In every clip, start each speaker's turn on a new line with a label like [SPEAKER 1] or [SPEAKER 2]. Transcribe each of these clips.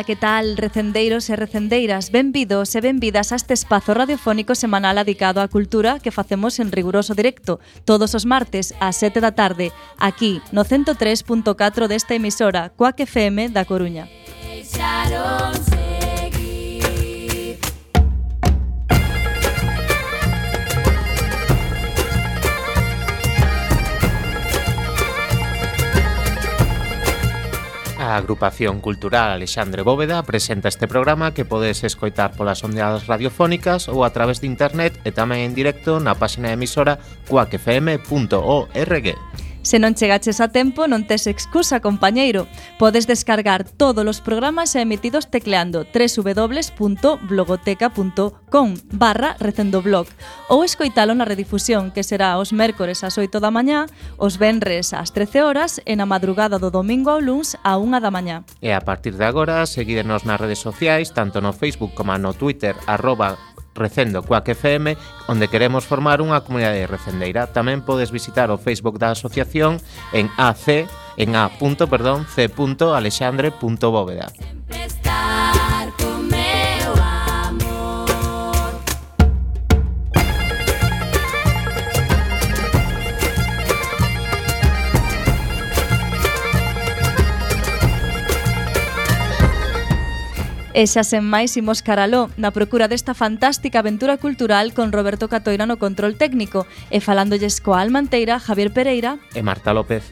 [SPEAKER 1] Ola, que tal, recendeiros e recendeiras? Benvidos e benvidas a este espazo radiofónico semanal dedicado á cultura que facemos en riguroso directo todos os martes ás 7 da tarde, aquí no 103.4 desta emisora, Coac FM da Coruña. Deixaronse
[SPEAKER 2] A agrupación cultural Alexandre Bóveda presenta este programa que podes escoitar polas ondeadas radiofónicas ou a través de internet e tamén en directo na páxina emisora coacfm.org.
[SPEAKER 1] Se non chegaches a tempo, non tes excusa, compañeiro. Podes descargar todos os programas emitidos tecleando www.blogoteca.com barra recendoblog ou escoitalo na redifusión que será os mércores ás 8 da mañá, os venres ás 13 horas e na madrugada do domingo ao luns a 1 da mañá.
[SPEAKER 2] E a partir de agora, seguídenos nas redes sociais, tanto no Facebook como no Twitter, arroba Recendo Coac FM, onde queremos formar unha comunidade recendeira. Tamén podes visitar o Facebook da asociación en AC en a. Perdón, c.alexandre.bóveda. Sempre estar con E xa sen máis imos caraló na procura desta fantástica aventura cultural con Roberto Catoira no control técnico e falándolles coa almanteira Javier Pereira e Marta López.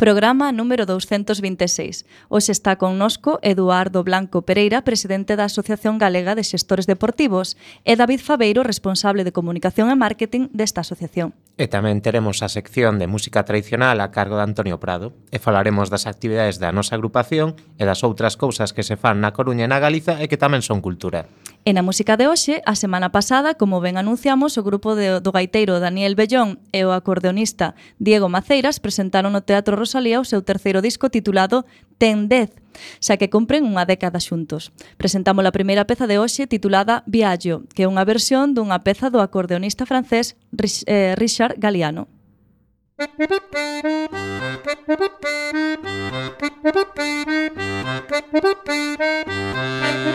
[SPEAKER 1] Programa número 226. Hoxe está connosco Eduardo Blanco Pereira, presidente da Asociación Galega de Xestores Deportivos, e David Fabeiro, responsable de comunicación e marketing desta asociación.
[SPEAKER 2] E tamén teremos a sección de música tradicional a cargo de Antonio Prado e falaremos das actividades da nosa agrupación e das outras cousas que se fan na Coruña e na Galiza e que tamén son cultura.
[SPEAKER 1] E na música de hoxe, a semana pasada, como ben anunciamos, o grupo de, do gaiteiro Daniel Bellón e o acordeonista Diego Maceiras presentaron no Teatro Rosalía o seu terceiro disco titulado Tendez, xa que compren unha década xuntos. Presentamos a primeira peza de hoxe titulada Viaggio, que é unha versión dunha peza do acordeonista francés eh, Richard Galliano. Thank you.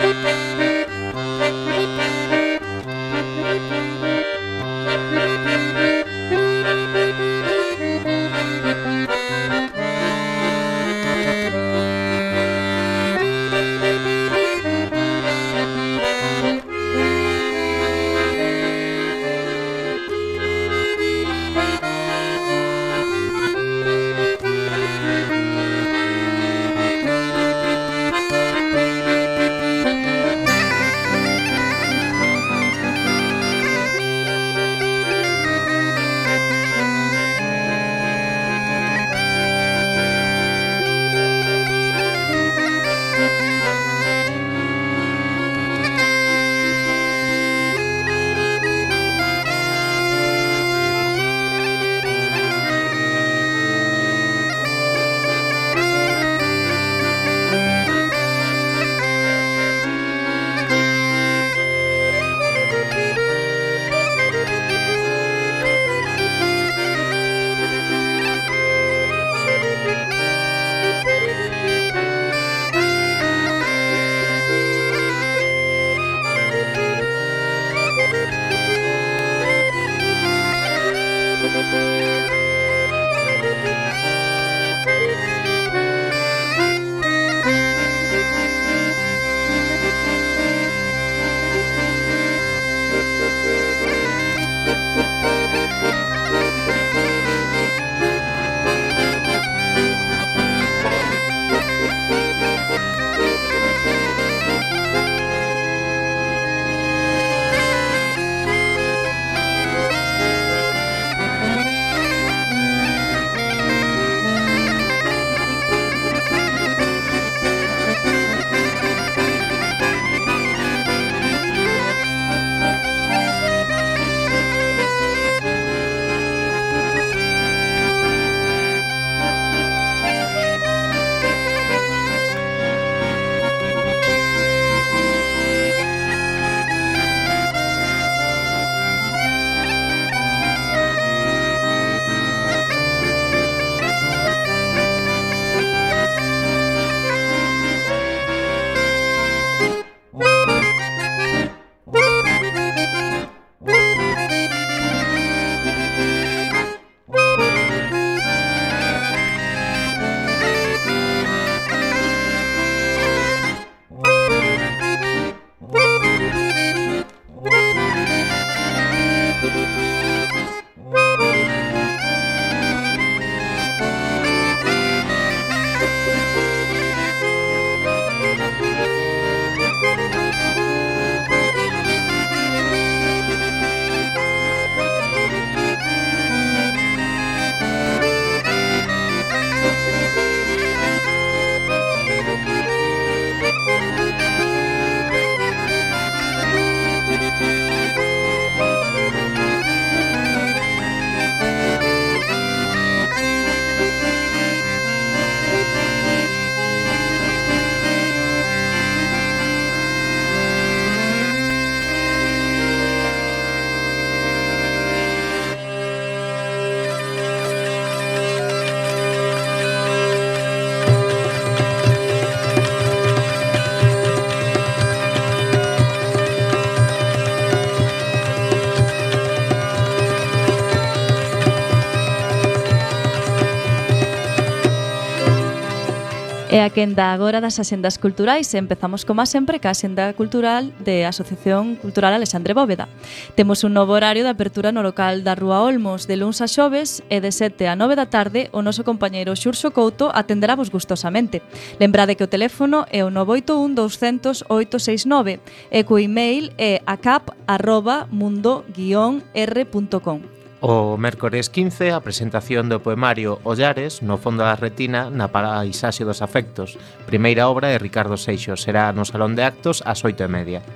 [SPEAKER 1] E a quenda agora das axendas culturais empezamos como sempre ca axenda cultural de Asociación Cultural Alexandre Bóveda. Temos un novo horario de apertura no local da Rúa Olmos de luns a xoves e de 7 a 9 da tarde o noso compañeiro Xurxo Couto atenderá vos gustosamente. Lembrade que o teléfono é o 981 200 869 e co email é acap.mundo-r.com.
[SPEAKER 2] O mércores 15 a presentación do poemario Ollares no fondo da retina na paisaxe dos afectos. Primeira obra de Ricardo Seixo será no Salón de Actos ás oito e media.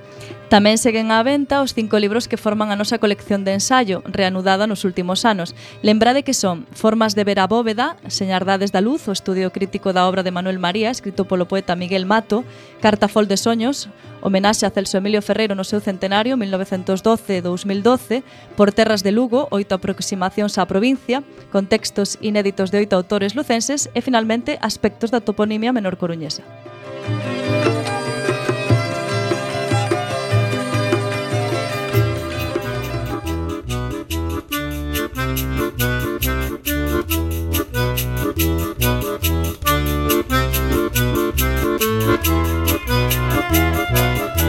[SPEAKER 1] Tamén seguen á venta os cinco libros que forman a nosa colección de ensaio, reanudada nos últimos anos. Lembrade que son Formas de ver a bóveda, Señardades da luz, o estudio crítico da obra de Manuel María, escrito polo poeta Miguel Mato, Cartafol de soños, homenaxe a Celso Emilio Ferreiro no seu centenario 1912-2012, Por terras de Lugo, oito aproximacións á provincia, con textos inéditos de oito autores lucenses e finalmente aspectos da toponimia menor coruñesa. Música Thank you.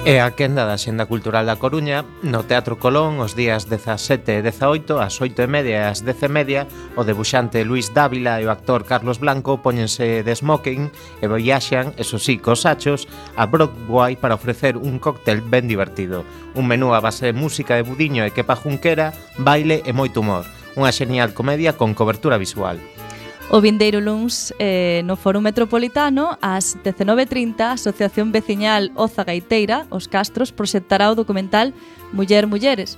[SPEAKER 2] E a quenda da Xenda Cultural da Coruña. No Teatro Colón os días 17 e 18 ás 8 e media e ás 10 e media o debuxante Luis Dávila e o actor Carlos Blanco poñense de smoking e viaxan, eso sí, cos achos a Broadway para ofrecer un cóctel ben divertido. Un menú a base de música de budiño e quepa junquera baile e moito humor. Unha genial comedia con cobertura visual.
[SPEAKER 1] O vindeiro luns eh, no Foro Metropolitano ás 19.30 a Asociación Veciñal Oza Gaiteira, Os Castros, proxectará o documental Muller Mulleres,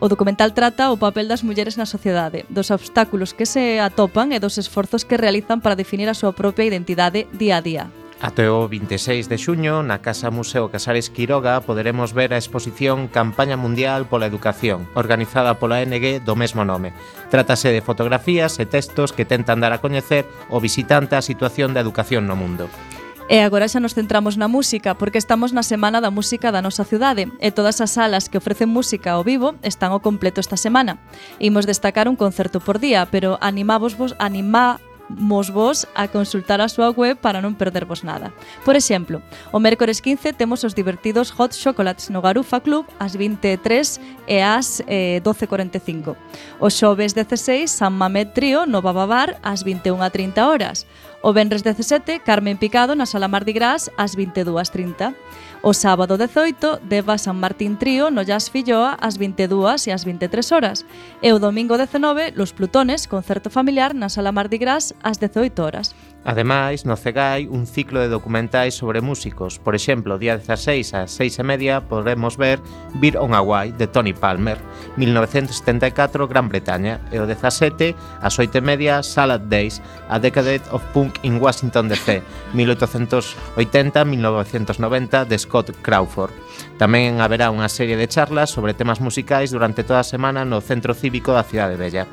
[SPEAKER 1] O documental trata o papel das mulleres na sociedade, dos obstáculos que se atopan e dos esforzos que realizan para definir a súa propia identidade día a día.
[SPEAKER 2] Até o 26 de xuño, na Casa Museo Casares Quiroga, poderemos ver a exposición Campaña Mundial pola Educación, organizada pola NG do mesmo nome. Trátase de fotografías e textos que tentan dar a coñecer o visitante a situación da educación no mundo.
[SPEAKER 1] E agora xa nos centramos na música, porque estamos na Semana da Música da nosa cidade e todas as salas que ofrecen música ao vivo están ao completo esta semana. Imos destacar un concerto por día, pero animávos vos, animá mos vos a consultar a súa web para non perdervos nada. Por exemplo, o mércores 15 temos os divertidos Hot Chocolates no Garufa Club ás 23 e ás eh, 12.45. O xoves 16, San Mamet Trío no Bababar ás 21.30 horas. O venres 17, Carmen Picado na Sala Mardi Gras ás 22.30. O sábado 18 deva San Martín Trío no Jazz Filloa ás 22 e ás 23 horas e o domingo 19 Los Plutones, concerto familiar na Sala Mardi Gras ás 18 horas.
[SPEAKER 2] Ademais, no Cegai, un ciclo de documentais sobre músicos. Por exemplo, día 16 ás 6 e media podremos ver Beer on Hawaii, de Tony Palmer, 1974, Gran Bretaña, e o 17 ás 8 e media Salad Days, a Decade of Punk in Washington DC, 1880-1990, de Scott Crawford. Tamén haberá unha serie de charlas sobre temas musicais durante toda a semana no Centro Cívico da Cidade Bella.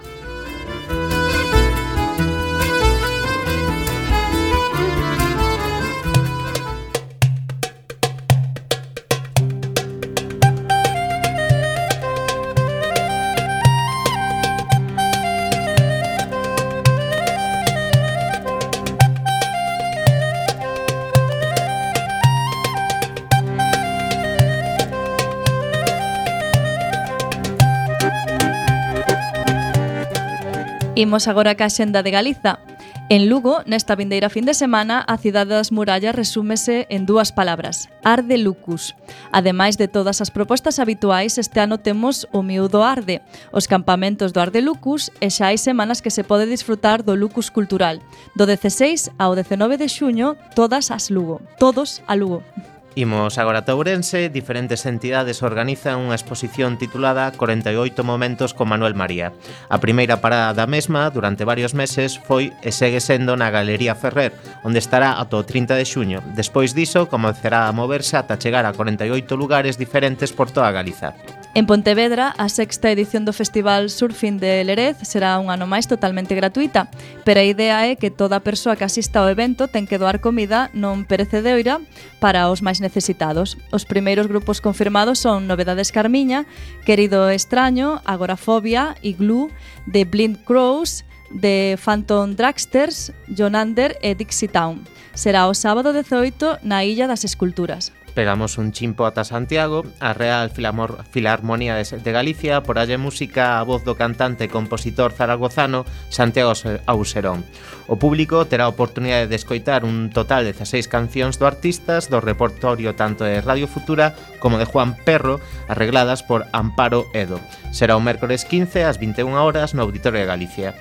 [SPEAKER 1] Imos agora ca xenda de Galiza. En Lugo, nesta vindeira fin de semana, a cidade das murallas resúmese en dúas palabras, Arde Lucus. Ademais de todas as propostas habituais, este ano temos o miúdo Arde, os campamentos do Arde Lucus e xa hai semanas que se pode disfrutar do Lucus Cultural, do 16 ao 19 de xuño, todas as Lugo, todos a Lugo.
[SPEAKER 2] Imos agora a Ourense, diferentes entidades organizan unha exposición titulada 48 momentos con Manuel María. A primeira parada da mesma durante varios meses foi e segue sendo na Galería Ferrer, onde estará ata o 30 de xuño. Despois diso, comezará a moverse ata chegar a 48 lugares diferentes por toda Galiza.
[SPEAKER 1] En Pontevedra, a sexta edición do Festival Surfing de Lerez será un ano máis totalmente gratuita, pero a idea é que toda persoa que asista ao evento ten que doar comida non perecedeira para os máis necesitados. Os primeiros grupos confirmados son Novedades Carmiña, Querido Extraño, Agorafobia, Iglú, The Blind Crows, de Phantom Dragsters, Jonander e Dixie Town. Será o sábado 18 na Illa das Esculturas.
[SPEAKER 2] Pegamos un chimpo ata Santiago, a Real Filamor Filarmonía de, de Galicia, por alle música a voz do cantante e compositor zaragozano Santiago Auserón. O público terá a oportunidade de escoitar un total de 16 cancións do artistas do repertorio tanto de Radio Futura como de Juan Perro, arregladas por Amparo Edo. Será o mércores 15 ás 21 horas no Auditorio de Galicia.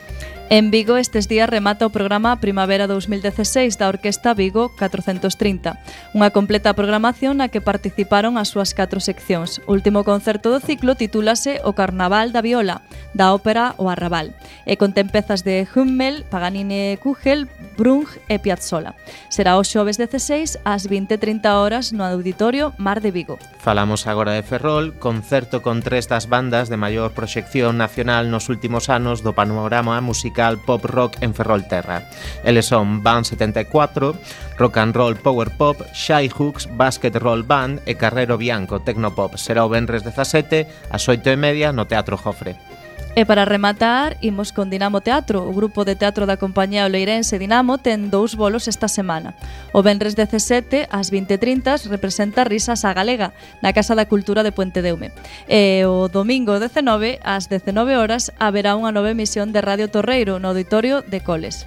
[SPEAKER 1] En Vigo estes días remata o programa Primavera 2016 da Orquesta Vigo 430, unha completa programación na que participaron as súas catro seccións. O último concerto do ciclo titúlase O Carnaval da Viola, da ópera O Arrabal, e contén pezas de Hummel, Paganini e Kugel, Brung e Piazzolla. Será o xoves 16 ás 20.30 horas no Auditorio Mar de Vigo.
[SPEAKER 2] Falamos agora de Ferrol, concerto con tres das bandas de maior proxección nacional nos últimos anos do panorama musical pop rock en Ferrolterra. Eles son Band 74, Rock and Roll Power Pop, Shy Hooks, Basket Roll Band e Carrero Bianco Tecnopop. Será o Benres 17 ás 8 e media no Teatro Jofre.
[SPEAKER 1] E para rematar, imos con Dinamo Teatro. O grupo de teatro da compañía Oleirense Dinamo ten dous bolos esta semana. O Benres 17, ás 20.30, representa Risas a Galega, na Casa da Cultura de Puente Deume. E o domingo 19, ás 19 horas, haberá unha nova emisión de Radio Torreiro no Auditorio de Coles.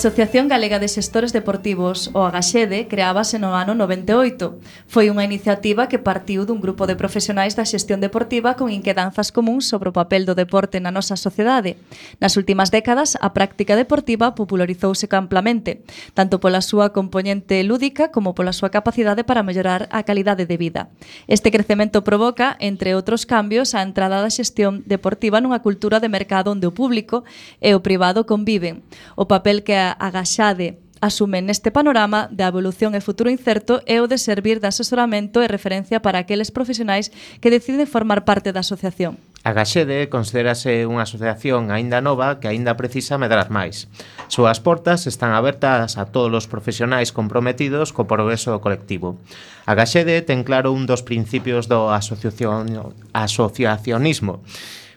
[SPEAKER 1] Asociación Galega de Xestores Deportivos, o Agaxede, creábase no ano 98. Foi unha iniciativa que partiu dun grupo de profesionais da xestión deportiva con inquedanzas comuns sobre o papel do deporte na nosa sociedade. Nas últimas décadas, a práctica deportiva popularizouse amplamente, tanto pola súa componente lúdica como pola súa capacidade para mellorar a calidade de vida. Este crecemento provoca, entre outros cambios, a entrada da xestión deportiva nunha cultura de mercado onde o público e o privado conviven. O papel que a Agaxade asumen neste panorama da evolución e futuro incerto é o de servir de asesoramento e referencia para aqueles profesionais que deciden formar parte da asociación.
[SPEAKER 2] A Gaxede considerase unha asociación aínda nova que aínda precisa medrar máis. Súas portas están abertas a todos os profesionais comprometidos co progreso do colectivo. A Gaxede ten claro un dos principios do asociacionismo,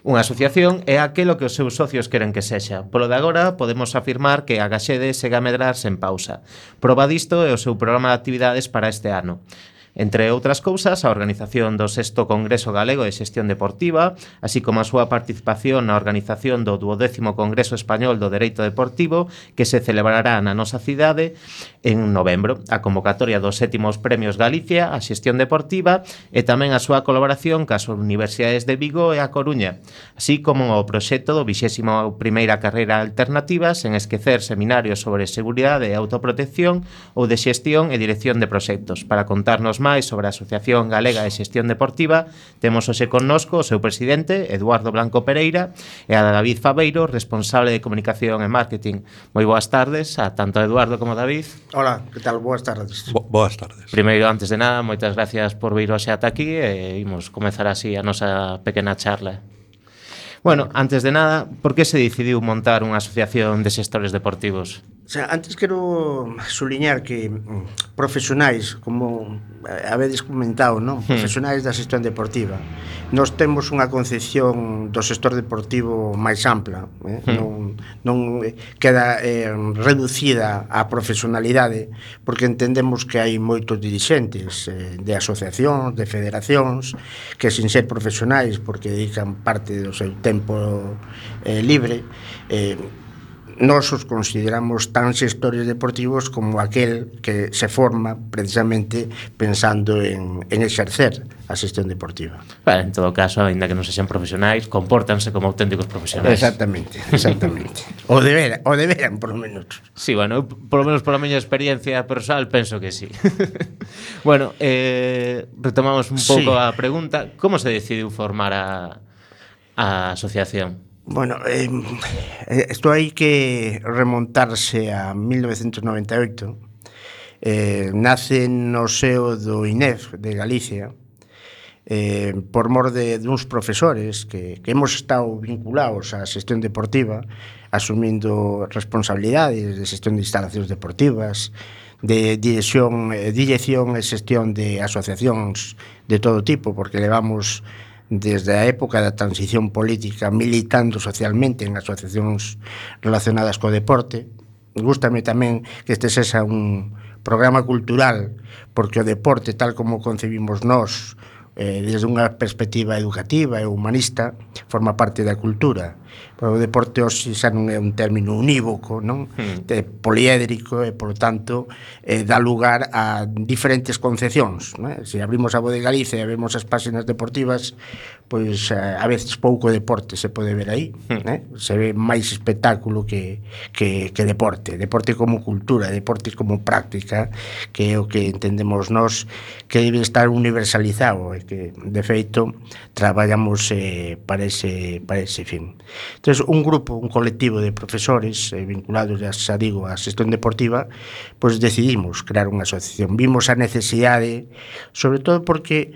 [SPEAKER 2] Unha asociación é aquelo que os seus socios queren que sexa. Polo de agora, podemos afirmar que a Gaxede segue a medrar sen pausa. Proba disto é o seu programa de actividades para este ano. Entre outras cousas, a organización do sexto Congreso Galego de Xestión Deportiva, así como a súa participación na organización do 12º Congreso Español do Dereito Deportivo, que se celebrará na nosa cidade en novembro, a convocatoria dos sétimos Premios Galicia, a Xestión Deportiva e tamén a súa colaboración cas Universidades de Vigo e a Coruña, así como o proxecto do 21ª Carreira Alternativa sen esquecer seminarios sobre seguridade e autoprotección ou de xestión e dirección de proxectos. Para contarnos máis sobre a Asociación Galega de Xestión Deportiva, temos hoxe connosco o seu presidente, Eduardo Blanco Pereira, e a David Fabeiro, responsable de comunicación e marketing. Moi boas tardes a tanto Eduardo como David.
[SPEAKER 3] Hola, que tal? Boas tardes.
[SPEAKER 4] Bo boas tardes.
[SPEAKER 2] Primeiro, antes de nada, moitas gracias por vir hoxe ata aquí e imos comezar así a nosa pequena charla. Bueno, antes de nada, por que se decidiu montar unha asociación de xestores deportivos?
[SPEAKER 3] xa, antes quero suliñar que mm, profesionais, como habedes comentado, non? Hmm. profesionais da xestión deportiva, nós temos unha concepción do sector deportivo máis ampla, eh? Hmm. non, non eh, queda eh, reducida á profesionalidade, porque entendemos que hai moitos dirixentes eh, de asociacións, de federacións, que sin ser profesionais, porque dedican parte do seu tempo eh, libre, eh, nós os consideramos tan xestores deportivos como aquel que se forma precisamente pensando en, en exercer a xestión deportiva.
[SPEAKER 2] Bueno, en todo caso, aínda que non sexan profesionais, compórtanse como auténticos profesionais.
[SPEAKER 3] Exactamente, exactamente. o deber, o deberan, por lo menos.
[SPEAKER 2] Sí, bueno, por lo menos pola miña experiencia personal penso que sí. bueno, eh, retomamos un pouco sí. a pregunta. Como se decidiu formar a, a asociación?
[SPEAKER 3] Bueno, eh, eh esto hai que remontarse a 1998. Eh, nace no seo do INEF de Galicia, eh, por mor de duns profesores que, que hemos estado vinculados á xestión deportiva, asumindo responsabilidades de xestión de instalacións deportivas, de dirección, eh, dirección e xestión de asociacións de todo tipo, porque levamos desde a época da transición política militando socialmente en asociacións relacionadas co deporte. Gústame tamén que este sexa un programa cultural, porque o deporte, tal como concebimos nós, eh, desde unha perspectiva educativa e humanista, forma parte da cultura Pois o deporte hoxe xa non é un término unívoco, non? Mm. É poliédrico e, polo tanto, eh, dá lugar a diferentes concepcións, non? Se abrimos a Bodega Galicia e vemos as páxinas deportivas, pois eh, a veces pouco deporte se pode ver aí, mm. né? Se ve máis espectáculo que, que, que deporte, deporte como cultura, deporte como práctica, que é o que entendemos nós que debe estar universalizado e que, de feito, traballamos eh, para, ese, para ese fin. Entonces, un grupo, un colectivo de profesores eh, vinculados, ya xa digo, á xestión deportiva, pois pues decidimos crear unha asociación. Vimos a necesidade, sobre todo porque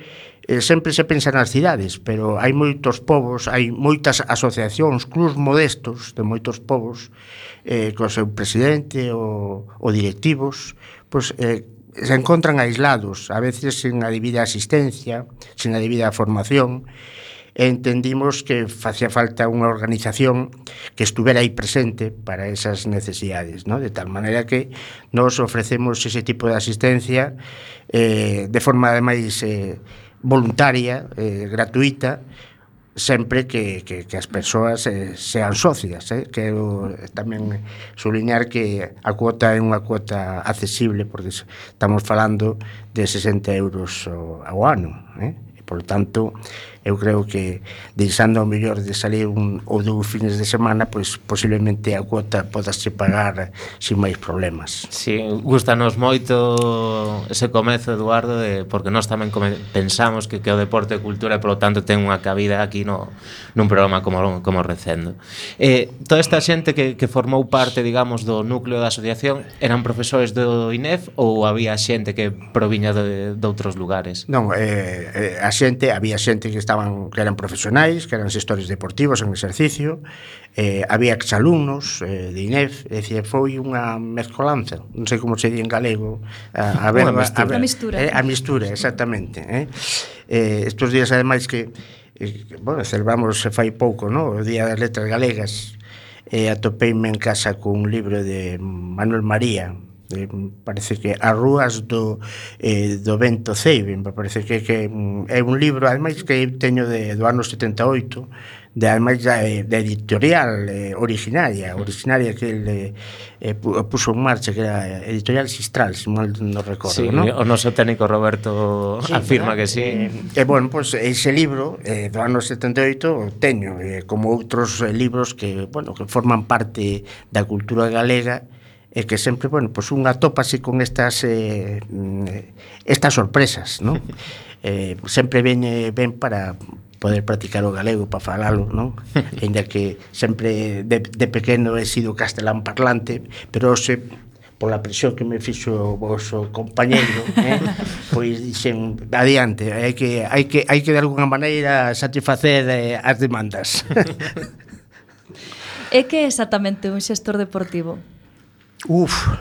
[SPEAKER 3] eh, sempre se pensa nas cidades, pero hai moitos povos, hai moitas asociacións, clubs modestos de moitos povos, eh, co seu presidente ou, ou directivos, pois, eh, se encontran aislados, a veces sin a debida asistencia, sin a debida formación, e entendimos que facía falta unha organización que estuvera aí presente para esas necesidades, ¿no? de tal maneira que nos ofrecemos ese tipo de asistencia eh, de forma ademais eh, voluntaria, eh, gratuita, sempre que, que, que as persoas eh, sean socias eh? quero tamén suliñar que a cuota é unha cuota accesible porque estamos falando de 60 euros ao ano eh? e por tanto eu creo que deixando ao mellor de salir un ou dous fines de semana, pois posiblemente a cuota podase pagar sin máis problemas.
[SPEAKER 2] Si, sí, gustanos moito ese comezo, Eduardo, de, porque nós tamén come, pensamos que, que o deporte e cultura, por lo tanto, ten unha cabida aquí no, nun programa como, como Recendo. Eh, toda esta xente que, que formou parte, digamos, do núcleo da asociación, eran profesores do INEF ou había xente que proviña de, de outros lugares?
[SPEAKER 3] Non, eh, eh a xente, había xente que estaba estaban que eran profesionais, que eran xestores deportivos en exercicio, eh, había exalumnos eh, de INEF, é dicir, foi unha mezcolanza, non sei como se di en galego, a, a ver,
[SPEAKER 1] a, a, ver, a mistura,
[SPEAKER 3] eh, a mistura exactamente, eh? Eh, estos días ademais que eh, bueno, celebramos se eh, fai pouco, no, o Día das Letras Galegas, e eh, atopeime en casa cun libro de Manuel María, eh, parece que as rúas do, eh, do vento Ceibin me parece que, que mm, é un libro ademais que teño de, do ano 78 de ademais da, eh, da editorial eh, originaria, originaria que ele eh, puso eh, en marcha que era editorial Sistral, se mal non recordo,
[SPEAKER 2] sí,
[SPEAKER 3] ¿no?
[SPEAKER 2] o noso técnico Roberto sí, afirma ¿verdad? que sí.
[SPEAKER 3] E eh, eh, bueno, pois pues, ese libro eh, do ano 78 teño eh, como outros eh, libros que, bueno, que forman parte da cultura galega e que sempre, bueno, pois pues un atópase con estas eh, mm, estas sorpresas, non? eh, sempre ven, eh, ven para poder practicar o galego, para falalo, non? Ainda que sempre de, de pequeno he sido castelán parlante, pero se pola presión que me fixo o vosso compañeiro, eh? pois dixen adiante, hai que hai que hai que de alguna maneira satisfacer eh, as demandas.
[SPEAKER 1] é que é exactamente un xestor deportivo?
[SPEAKER 3] Uf,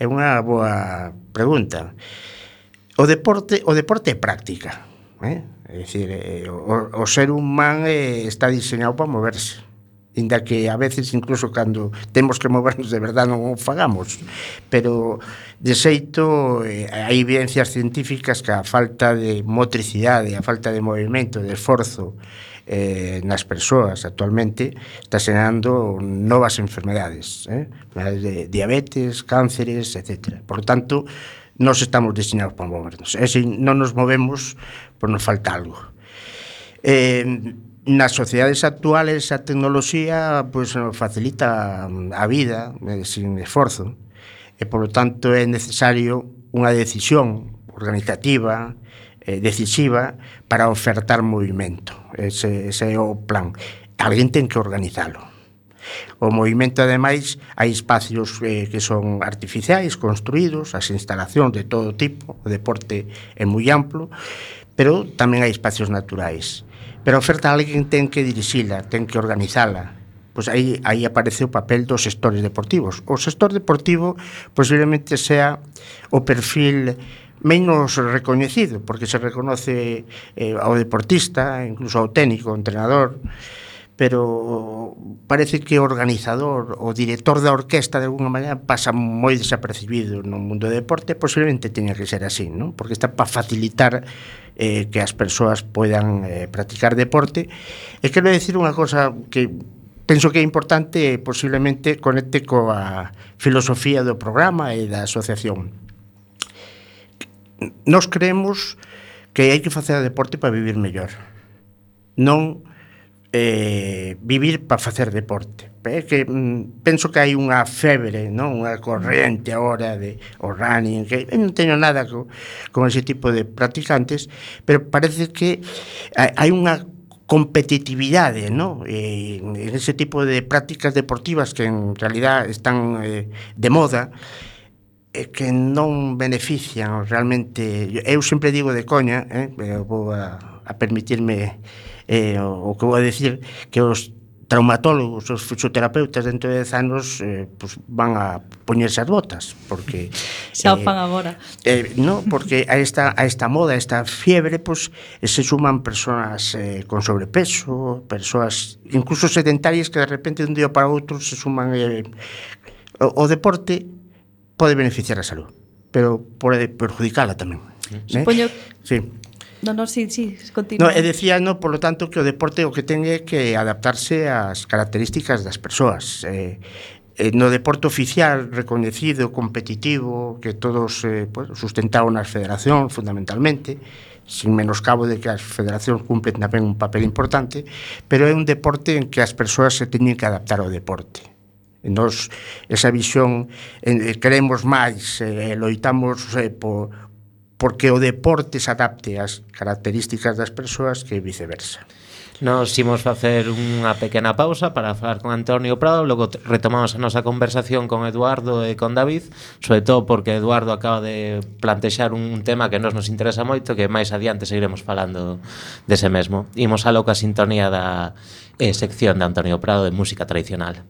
[SPEAKER 3] é unha boa pregunta. O deporte, o deporte é práctica, eh? É dicir, eh, o, o ser humán eh, está diseñado para moverse inda que a veces incluso cando temos que movernos de verdade non o fagamos pero de xeito eh, hai evidencias científicas que a falta de motricidade a falta de movimento, de esforzo eh, nas persoas actualmente está xerando novas enfermedades, eh? de diabetes, cánceres, etc. Por tanto, nos estamos destinados para movernos. E se non nos movemos, pois nos falta algo. Eh, nas sociedades actuales a tecnoloxía pois, facilita a vida eh, sin esforzo e, polo tanto, é necesario unha decisión organizativa eh, decisiva para ofertar movimento. Ese, ese é o plan. Alguén ten que organizalo. O movimento, ademais, hai espacios eh, que son artificiais, construídos, as instalacións de todo tipo, o deporte é moi amplo, pero tamén hai espacios naturais. Pero a oferta alguén ten que dirixila, ten que organizala, pois aí aí aparece o papel dos sectores deportivos. O sector deportivo posiblemente sea o perfil menos recoñecido, porque se reconoce eh, ao deportista, incluso ao técnico, ao entrenador, pero parece que o organizador, o director da orquesta de alguna maneira pasa moi desapercibido no mundo do deporte, posiblemente teña que ser así, non? Porque está para facilitar eh, que as persoas poidan eh, practicar deporte. E quero decir unha cosa que penso que é importante e posiblemente conecte coa filosofía do programa e da asociación nós creemos que hai que facer deporte para vivir mellor. Non eh, vivir para facer deporte. É que mm, penso que hai unha febre, non? unha corrente agora de o running, que eu non teño nada co, con ese tipo de practicantes, pero parece que hai unha competitividade ¿no? Eh, en ese tipo de prácticas deportivas que en realidad están eh, de moda que non benefician realmente eu sempre digo de coña eh, eh, vou a, a permitirme eh, o, o que vou a decir que os traumatólogos, os fisioterapeutas dentro de 10 anos eh, pues van a poñerse as botas porque
[SPEAKER 1] xa eh, fan agora.
[SPEAKER 3] Eh, no, porque a esta a esta moda, a esta fiebre, pues se suman persoas eh, con sobrepeso, persoas incluso sedentarias que de repente de un día para outro se suman eh, o, o deporte pode beneficiar a salud, pero pode perjudicala tamén.
[SPEAKER 1] Supoño...
[SPEAKER 3] Eh? Sí.
[SPEAKER 1] No, no, sí, sí, continúa.
[SPEAKER 3] No, e decía, no, por lo tanto, que o deporte o que ten é que adaptarse ás características das persoas. Eh, eh, no deporte oficial recoñecido, competitivo, que todos eh, pues, sustentaron as federacións fundamentalmente, sin menoscabo de que as federacións cumplen tamén un papel importante, pero é un deporte en que as persoas se teñen que adaptar ao deporte Nos, esa visión, eh, queremos máis, eh, loitamos eh, por, porque o deporte se adapte ás características das persoas que viceversa.
[SPEAKER 2] Nos imos facer unha pequena pausa para falar con Antonio Prado Logo retomamos a nosa conversación con Eduardo e con David Sobre todo porque Eduardo acaba de plantexar un tema que nos nos interesa moito Que máis adiante seguiremos falando dese mesmo Imos a loca sintonía da eh, sección de Antonio Prado de Música Tradicional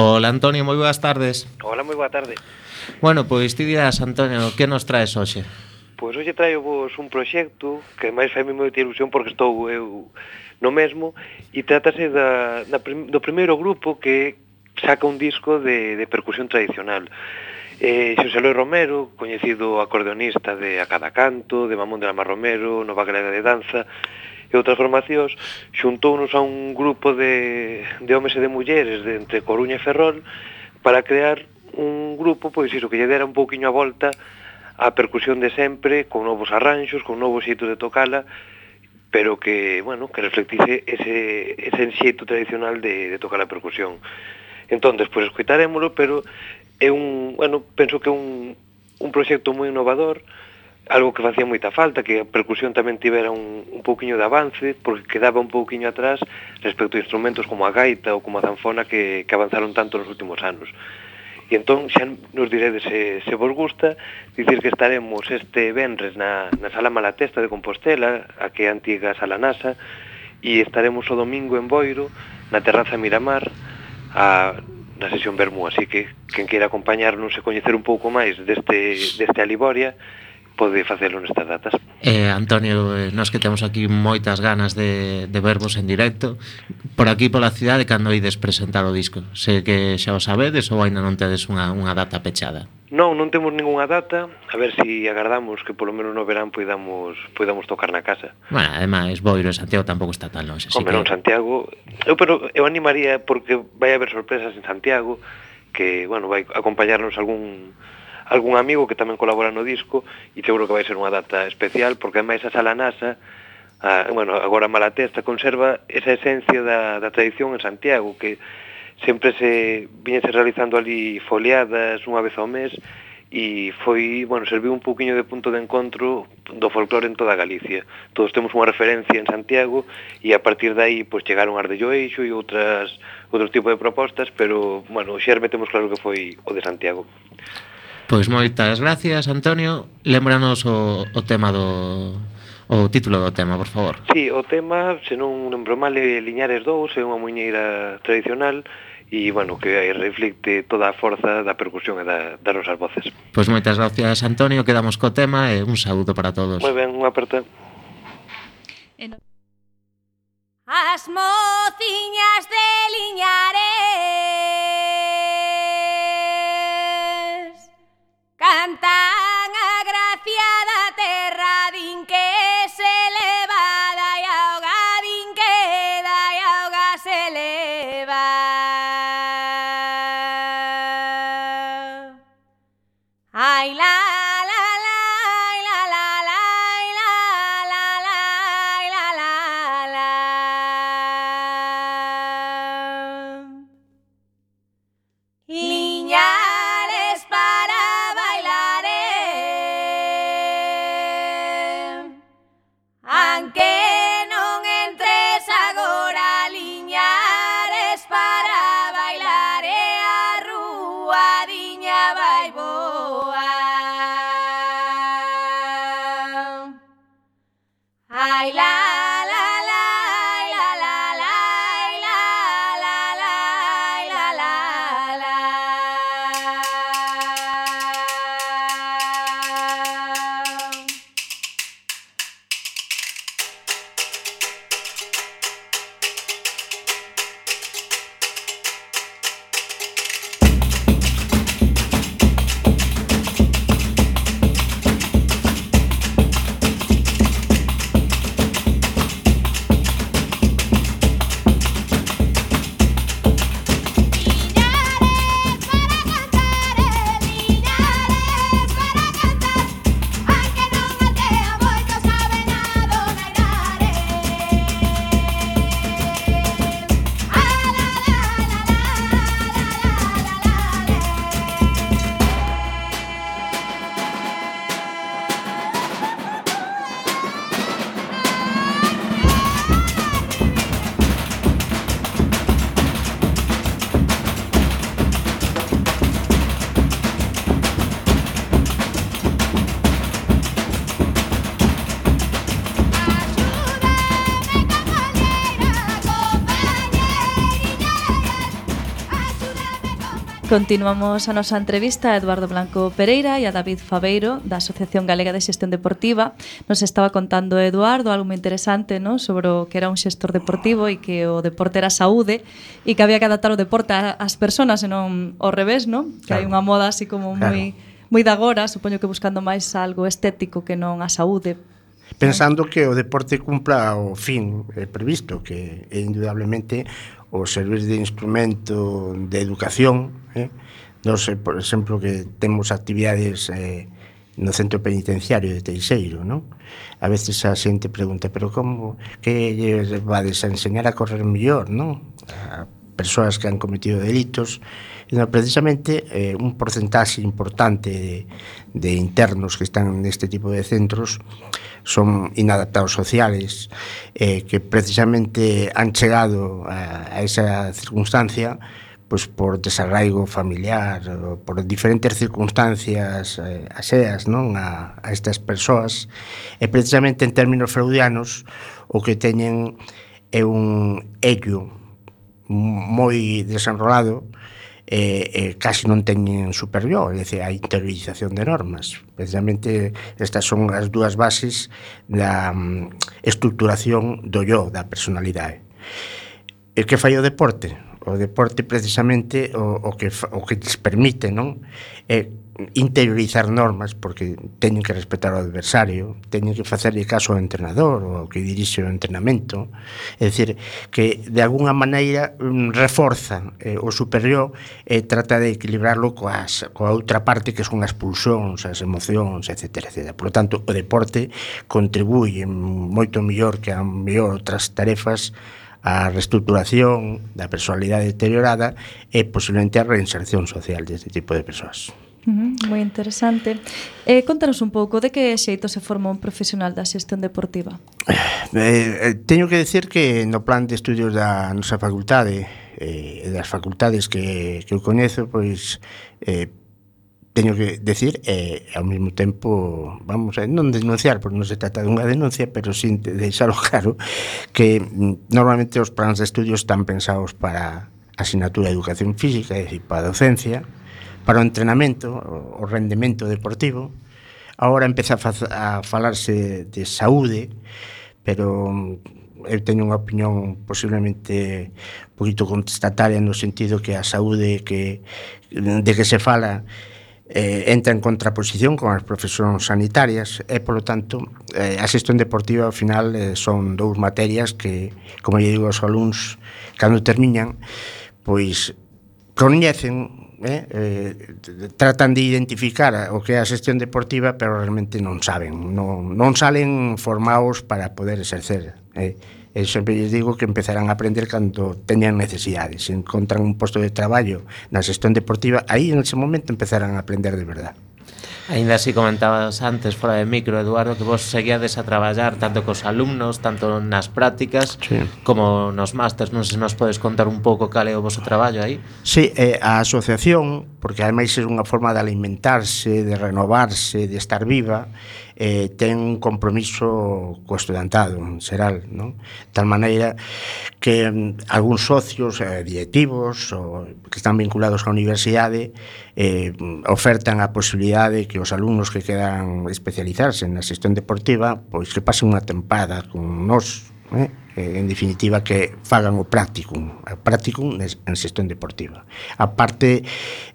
[SPEAKER 2] Hola Antonio, moi boas tardes.
[SPEAKER 4] Hola, moi boa tarde.
[SPEAKER 2] Bueno, pois ti dirás, Antonio, que nos traes hoxe?
[SPEAKER 4] Pois hoxe traio vos un proxecto que máis fai moita ilusión porque estou eu no mesmo e trátase da, da, do primeiro grupo que saca un disco de, de percusión tradicional. Eh, Xosé Luis Romero, coñecido acordeonista de A Cada Canto, de Mamón de Lama Romero, Nova Galera de Danza, e outras formacións, xuntounos a un grupo de, de homes e de mulleres de entre Coruña e Ferrol para crear un grupo, pois iso, que lle dera un pouquiño a volta a percusión de sempre, con novos arranxos, con novos xeitos de tocala, pero que, bueno, que reflectise ese, ese xeito tradicional de, de tocar a percusión. Entón, despois escoitarémolo, pero é un, bueno, penso que é un, un proxecto moi innovador, algo que facía moita falta, que a percusión tamén tivera un, un pouquiño de avance, porque quedaba un pouquiño atrás respecto a instrumentos como a gaita ou como a zanfona que, que avanzaron tanto nos últimos anos. E entón xa nos diredes se, se vos gusta dicir que estaremos este venres na, na Sala Malatesta de Compostela, a que é antiga Sala NASA, e estaremos o domingo en Boiro, na terraza Miramar, a, na sesión Bermú. Así que, quen queira acompañarnos e coñecer un pouco máis deste, deste Aliboria, pode facelo nestas datas.
[SPEAKER 2] Eh, Antonio, eh, nós que temos aquí moitas ganas de, de verbos en directo, por aquí pola cidade cando ides presentar o disco? Sei que xa o sabedes ou aínda non tedes unha, unha data pechada?
[SPEAKER 4] Non, non temos ningunha data, a ver se si agardamos que polo menos no verán poidamos poidamos tocar na casa.
[SPEAKER 2] Bueno, ademais, Boiro e Santiago tampouco está tan longe,
[SPEAKER 4] así Como que... non, Santiago... Eu, pero eu animaría porque vai haber sorpresas en Santiago, que, bueno, vai acompañarnos algún algún amigo que tamén colabora no disco e seguro que vai ser unha data especial porque ademais a Sala NASA a, bueno, agora Malatesta conserva esa esencia da, da tradición en Santiago que sempre se viñese realizando ali foliadas unha vez ao mes e foi, bueno, serviu un poquinho de punto de encontro do folclore en toda Galicia. Todos temos unha referencia en Santiago e a partir de aí pois chegaron as de Lloeixo e outras outro tipo de propostas, pero bueno, xerme temos claro que foi o de Santiago.
[SPEAKER 2] Pois moitas gracias, Antonio. Lembranos o, o tema do o título do tema, por favor.
[SPEAKER 4] Sí, o tema, se non lembro mal, é Liñares 2, é unha muñeira tradicional e, bueno, que reflicte toda a forza da percusión e da, das nosas voces.
[SPEAKER 2] Pois moitas gracias, Antonio. Quedamos co tema e un saúdo para todos.
[SPEAKER 4] Moi ben, unha aperta.
[SPEAKER 5] As mociñas de Liñares
[SPEAKER 1] Continuamos a nosa entrevista a Eduardo Blanco Pereira e a David Fabeiro da Asociación Galega de Xestión Deportiva. Nos estaba contando Eduardo algo moi interesante no? sobre o que era un xestor deportivo e que o deporte era saúde e que había que adaptar o deporte ás persoas e non ao revés, no? que
[SPEAKER 3] claro.
[SPEAKER 1] hai unha moda así como claro. moi moi de agora, supoño que buscando máis algo estético que non a saúde.
[SPEAKER 3] Pensando que o deporte cumpla o fin eh, previsto, que é indudablemente o servir de instrumento de educación, eh? nos, eh, por exemplo, que temos actividades eh, no centro penitenciario de Teixeiro, non? A veces a xente pregunta, pero como que lles vades a enseñar a correr mellor, non? A persoas que han cometido delitos, Entón, precisamente, eh, un porcentaxe importante de, de internos que están neste tipo de centros son inadaptados sociales eh, que precisamente han chegado a, a esa circunstancia pois pues, por desarraigo familiar, por diferentes circunstancias eh, aseas non a, a estas persoas, e precisamente en términos freudianos o que teñen é un ello moi desenrolado eh, eh, casi non teñen superior, é dicir, a interiorización de normas. Precisamente estas son as dúas bases da mm, um, estructuración do yo, da personalidade. E que fai o deporte? O deporte precisamente o, o que o que lles permite, non? É interiorizar normas porque teñen que respetar o adversario, teñen que facerlle caso ao entrenador ou ao que dirixe o entrenamento, é dicir, que de alguna maneira mm, reforza eh, o superior e eh, trata de equilibrarlo coas, coa outra parte que son as pulsións, as emocións, etc. etc. Por lo tanto, o deporte contribuye moito mellor que a mellor outras tarefas a reestruturación da personalidade deteriorada e posiblemente a reinserción social deste tipo de persoas.
[SPEAKER 1] Uh -huh, moi interesante. Eh, contanos un pouco de que xeito se forma un profesional da xestión deportiva.
[SPEAKER 3] Eh, eh teño que decir que no plan de estudios da nosa facultade eh, das facultades que, que eu coñezo pois eh, teño que decir e eh, ao mesmo tempo vamos a non denunciar porque non se trata dunha denuncia pero sin deixalo claro que mm, normalmente os plans de estudios están pensados para a asignatura de educación física e para a docencia para o entrenamento, o rendemento deportivo. Ahora empeza a, a falarse de saúde, pero mm, eu teño unha opinión posiblemente un poquito contestataria no sentido que a saúde que, de que se fala eh, entra en contraposición con as profesións sanitarias e, polo tanto, eh, a xestión deportiva, ao final, eh, son dous materias que, como lle digo aos alumnos, cando terminan, pois coñecen eh, eh, tratan de identificar o que é a xestión deportiva, pero realmente non saben, non, non salen formados para poder exercer. Eh. E sempre lles digo que empezarán a aprender cando teñan necesidades. Se encontran un posto de traballo na xestión deportiva, aí en ese momento empezarán a aprender de verdade.
[SPEAKER 2] Ainda así comentabas antes fora de micro, Eduardo, que vos seguíades a traballar tanto cos alumnos, tanto nas prácticas sí. como nos másters. Non sei se nos podes contar un pouco cal é o vosso traballo aí.
[SPEAKER 3] Sí, eh, a asociación, porque ademais é unha forma de alimentarse, de renovarse, de estar viva, eh, ten un compromiso co estudantado en xeral, non? Tal maneira que mm, algúns socios eh, directivos ou, que están vinculados á universidade eh, ofertan a posibilidade que os alumnos que quedan especializarse na xestión deportiva pois que pasen unha tempada con nós eh? eh en definitiva que fagan o practicum, o practicum en xestión deportiva. A parte,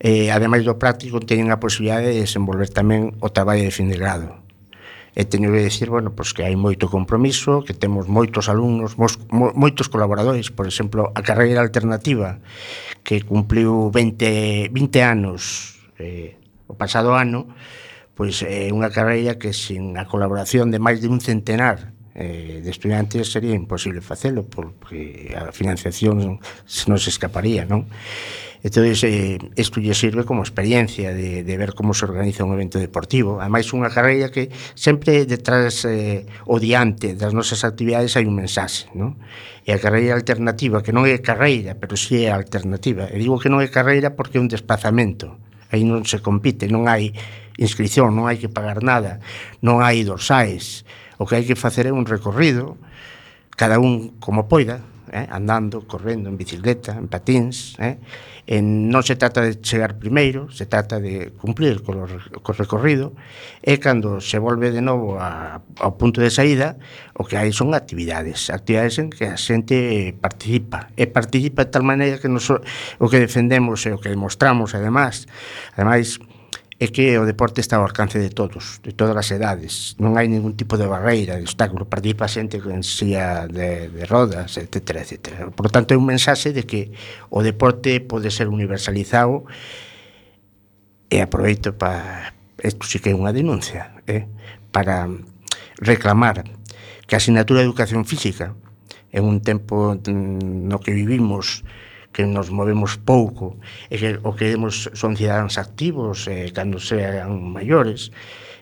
[SPEAKER 3] eh, ademais do practicum, teñen a posibilidade de desenvolver tamén o traballo de fin de grado, e teño que decir, bueno, pois que hai moito compromiso, que temos moitos alumnos, mos, mo, moitos colaboradores, por exemplo, a carreira alternativa que cumpliu 20 20 anos eh, o pasado ano, pois é unha carreira que sin a colaboración de máis de un centenar eh, de estudiantes sería imposible facelo porque a financiación se nos escaparía, non? Entón, eh, isto lle sirve como experiencia de, de ver como se organiza un evento deportivo. Ademais, unha carreira que sempre detrás eh, o diante das nosas actividades hai un mensaxe, non? E a carreira alternativa, que non é carreira, pero si sí é alternativa. E digo que non é carreira porque é un desplazamento. Aí non se compite, non hai inscripción, non hai que pagar nada, non hai dorsais. O que hai que facer é un recorrido, cada un como poida, eh? andando, correndo, en bicicleta, en patins, eh? en non se trata de chegar primeiro, se trata de cumplir co, co recorrido e cando se volve de novo a, ao punto de saída, o que hai son actividades, actividades en que a xente participa e participa de tal maneira que nos, o que defendemos e o que demostramos además, ademais é que o deporte está ao alcance de todos, de todas as edades. Non hai ningún tipo de barreira, de obstáculo. Participa xente con silla de, de rodas, etc, etc. Por tanto, é un mensaxe de que o deporte pode ser universalizado e aproveito para... Isto sí que é unha denuncia, eh? para reclamar que a asignatura de Educación Física en un tempo mm, no que vivimos que nos movemos pouco e que o que demos son cidadáns activos eh, cando sean maiores,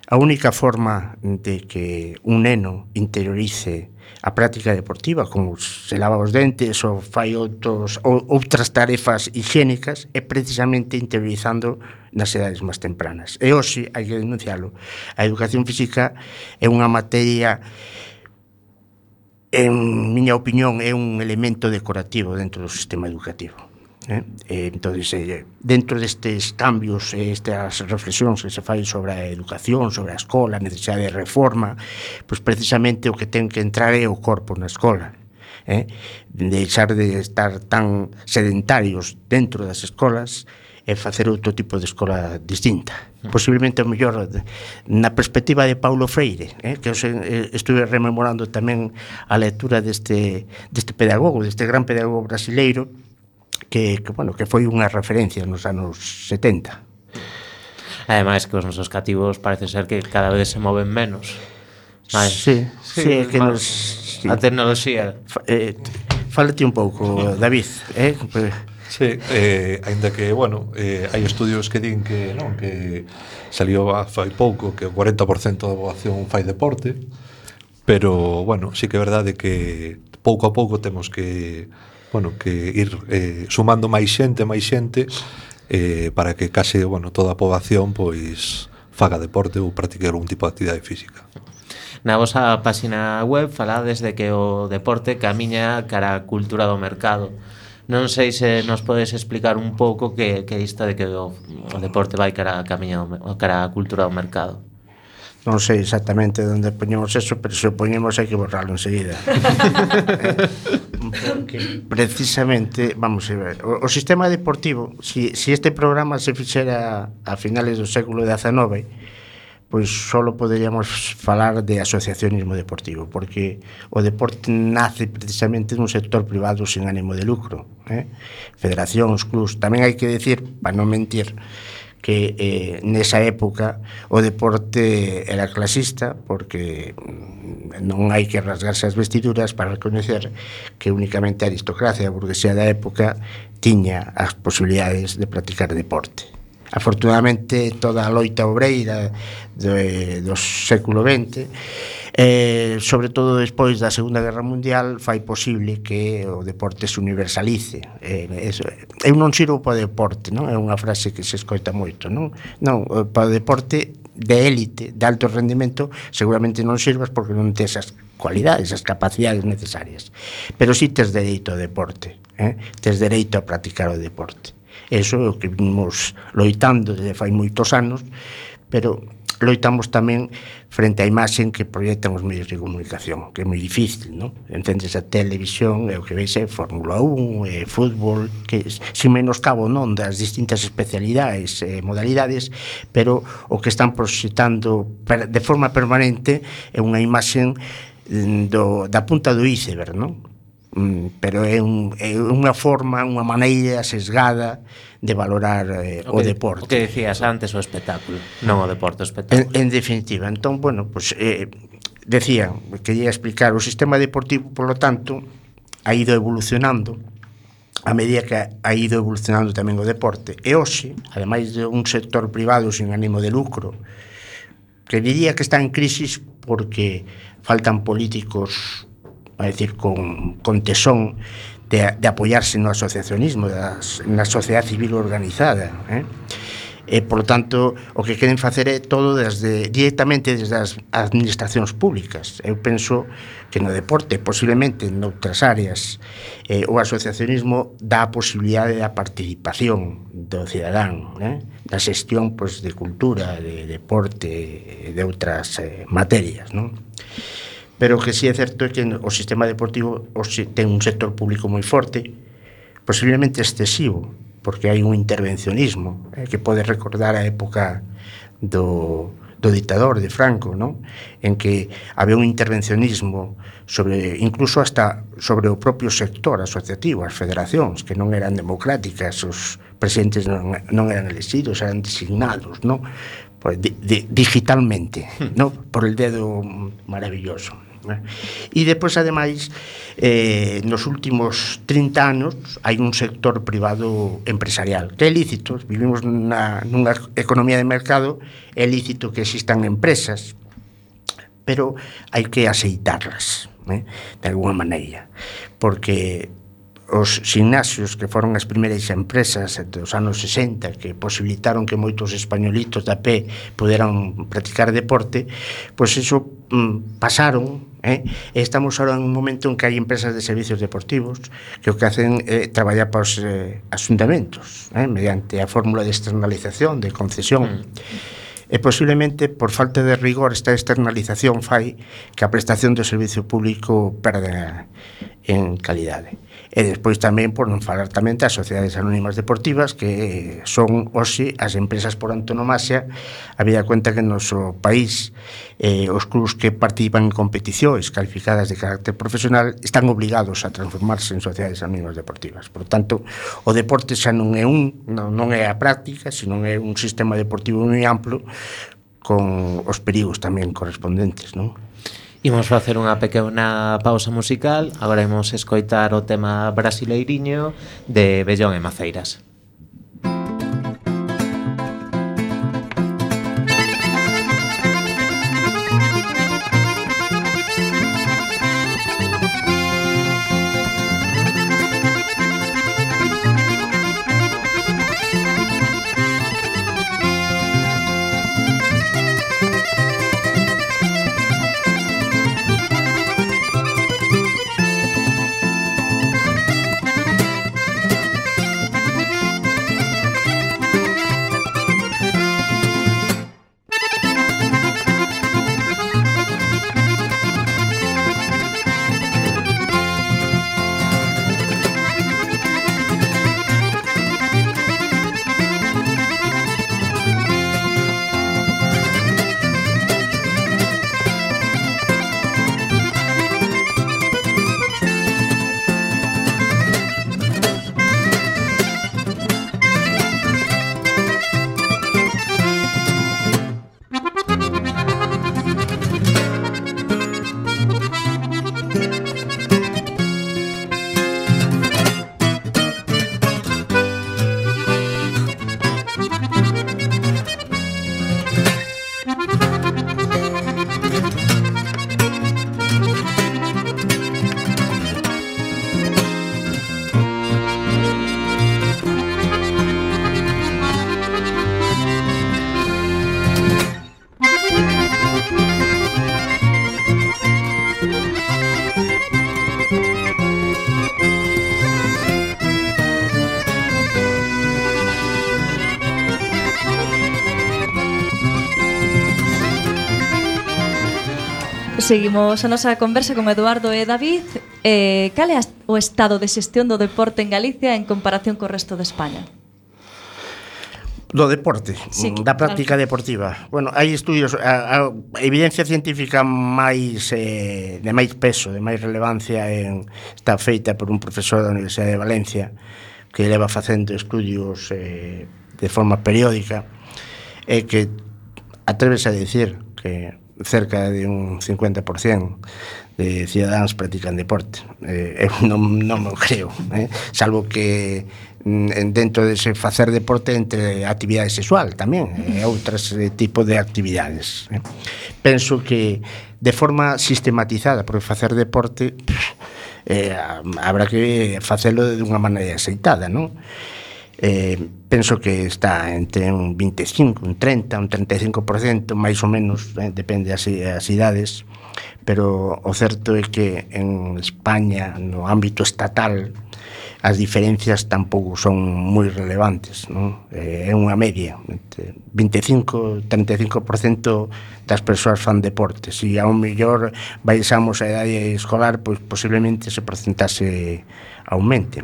[SPEAKER 3] a única forma de que un neno interiorice a práctica deportiva, como se lava os dentes ou fai outros, ou, outras tarefas higiénicas, é precisamente interiorizando nas edades máis tempranas. E hoxe, hai que denunciarlo, a educación física é unha materia en miña opinión, é un elemento decorativo dentro do sistema educativo. Eh? Eh, entonces, eh, dentro destes cambios, eh, estas reflexións que se fai sobre a educación, sobre a escola, a necesidade de reforma, pois precisamente o que ten que entrar é o corpo na escola. Eh? Deixar de estar tan sedentarios dentro das escolas, e facer outro tipo de escola distinta. Posiblemente, o mellor, na perspectiva de Paulo Freire, eh, que eu eh, estuve rememorando tamén a lectura deste, deste pedagogo, deste gran pedagogo brasileiro, que, que, bueno, que foi unha referencia nos anos 70.
[SPEAKER 2] Ademais que os nosos cativos parece ser que cada vez se moven menos.
[SPEAKER 3] Mais. Sí, sí, sí, que nos...
[SPEAKER 2] Sí. A tecnoloxía.
[SPEAKER 3] Eh, fálate un pouco, David, eh?
[SPEAKER 6] Sí, eh, ainda que, bueno, eh, hai estudios que din que, non, que salió fai pouco que o 40% da poboación fai deporte, pero, bueno, sí que é verdade que pouco a pouco temos que, bueno, que ir eh, sumando máis xente, máis xente, eh, para que case, bueno, toda a poboación, pois, faga deporte ou practique algún tipo de actividade física.
[SPEAKER 2] Na vosa páxina web falades de que o deporte camiña cara a cultura do mercado. Non sei se nos podes explicar un pouco que, que isto de que o, o deporte vai cara a camiña, cara a cultura do mercado.
[SPEAKER 3] Non sei exactamente onde poñemos eso, pero se o poñemos hai que borrarlo enseguida. Porque precisamente, vamos a ver, o, o sistema deportivo, si, si este programa se fixera a finales do século XIX, pois solo poderíamos falar de asociacionismo deportivo, porque o deporte nace precisamente dun sector privado sin ánimo de lucro. Eh? Federacións, clubs, tamén hai que decir, para non mentir, que eh, nesa época o deporte era clasista porque mm, non hai que rasgarse as vestiduras para reconocer que únicamente a aristocracia e a burguesía da época tiña as posibilidades de practicar deporte afortunadamente toda a loita obreira do, do século XX eh, sobre todo despois da Segunda Guerra Mundial fai posible que o deporte se universalice eh, eso, eu non sirvo para o deporte non? é unha frase que se escoita moito non, non para o deporte de élite, de alto rendimento, seguramente non sirvas porque non tes as cualidades, as capacidades necesarias. Pero si sí tes dereito ao deporte, eh? tes dereito a practicar o deporte. Eso é o que vimos loitando desde fai moitos anos, pero loitamos tamén frente á imaxen que proyectan os medios de comunicación, que é moi difícil, non? Entendes a televisión, e o que veis é Fórmula 1, é fútbol, que sin menoscabo non das distintas especialidades e modalidades, pero o que están proxectando de forma permanente é unha imaxen mm, do, da punta do iceberg, non? Mm, pero é, un, é unha forma, unha maneira sesgada de valorar eh, o, que, o deporte.
[SPEAKER 2] O que decías antes, o espectáculo, non o deporte, o espectáculo.
[SPEAKER 3] En, en definitiva, entón, bueno, pues, eh, decía, quería explicar, o sistema deportivo, polo tanto, ha ido evolucionando a medida que ha ido evolucionando tamén o deporte. E hoxe, ademais de un sector privado sin ánimo de lucro, que diría que está en crisis porque faltan políticos a decir, con, con tesón de, de apoiarse no asociacionismo, das, na sociedade civil organizada. Eh? E, por lo tanto, o que queren facer é todo desde, directamente desde as administracións públicas. Eu penso que no deporte, posiblemente noutras áreas, eh, o asociacionismo dá a posibilidade da participación do cidadán, eh? da xestión pois, de cultura, de deporte, de outras eh, materias. Non? pero que sí é certo que o sistema deportivo ten un sector público moi forte, posiblemente excesivo, porque hai un intervencionismo eh, que pode recordar a época do, do dictador de Franco, non? En que había un intervencionismo sobre incluso hasta sobre o propio sector asociativo, as federacións que non eran democráticas, os presidentes non, non eran elexidos, eran designados, non? Pues, di, di, digitalmente, hmm. non? Por el dedo maravilloso. Né? E depois, ademais, eh, nos últimos 30 anos hai un sector privado empresarial que é lícito, vivimos na, nunha economía de mercado é lícito que existan empresas pero hai que aceitarlas né? de alguma maneira porque os gimnasios que foron as primeiras empresas dos anos 60 que posibilitaron que moitos españolitos da pé poderan practicar deporte, pois iso mm, pasaron eh? estamos ahora en un momento en que hai empresas de servicios deportivos que o que hacen é eh, traballar para os eh, asuntamentos eh? mediante a fórmula de externalización, de concesión mm. e posiblemente por falta de rigor esta externalización fai que a prestación do servicio público perda en calidade E despois tamén por non falar tamén das sociedades anónimas deportivas que son hoxe as empresas por antonomasia había cuenta que no noso país eh, os clubs que participan en competicións calificadas de carácter profesional están obligados a transformarse en sociedades anónimas deportivas. Por tanto, o deporte xa non é un non, non é a práctica, senón é un sistema deportivo moi amplo con os perigos tamén correspondentes, non?
[SPEAKER 2] Imos facer unha pequena pausa musical. Agora imos escoitar o tema Brasileiriño de Bellón e Maceiras.
[SPEAKER 1] Seguimos a nosa conversa con Eduardo e David. Eh, cal é o estado de xestión do deporte en Galicia en comparación co resto de España?
[SPEAKER 3] do deporte,
[SPEAKER 1] sí, mm,
[SPEAKER 3] da práctica
[SPEAKER 1] claro.
[SPEAKER 3] deportiva. Bueno, hai estudios, a, a evidencia científica máis eh, de máis peso, de máis relevancia en, está feita por un profesor da Universidade de Valencia que leva facendo estudios eh, de forma periódica e eh, que atreves a decir que cerca de un 50% de cidadáns practican deporte. Eh, eu non, non o creo, eh? salvo que mm, dentro de ese facer deporte entre actividade sexual tamén e eh, outras eh, tipo de actividades. Eh? Penso que de forma sistematizada, porque facer deporte eh, habrá que facelo de unha maneira aceitada, non? eh, penso que está entre un 25, un 30, un 35% máis ou menos, eh, depende das, das idades. Pero o certo é que en España no ámbito estatal as diferencias tampouco son moi relevantes non? Eh, é unha media entre 25-35% das persoas fan deporte. Se ao mellor baixamos a idade escolar pois posiblemente ese porcentaxe aumente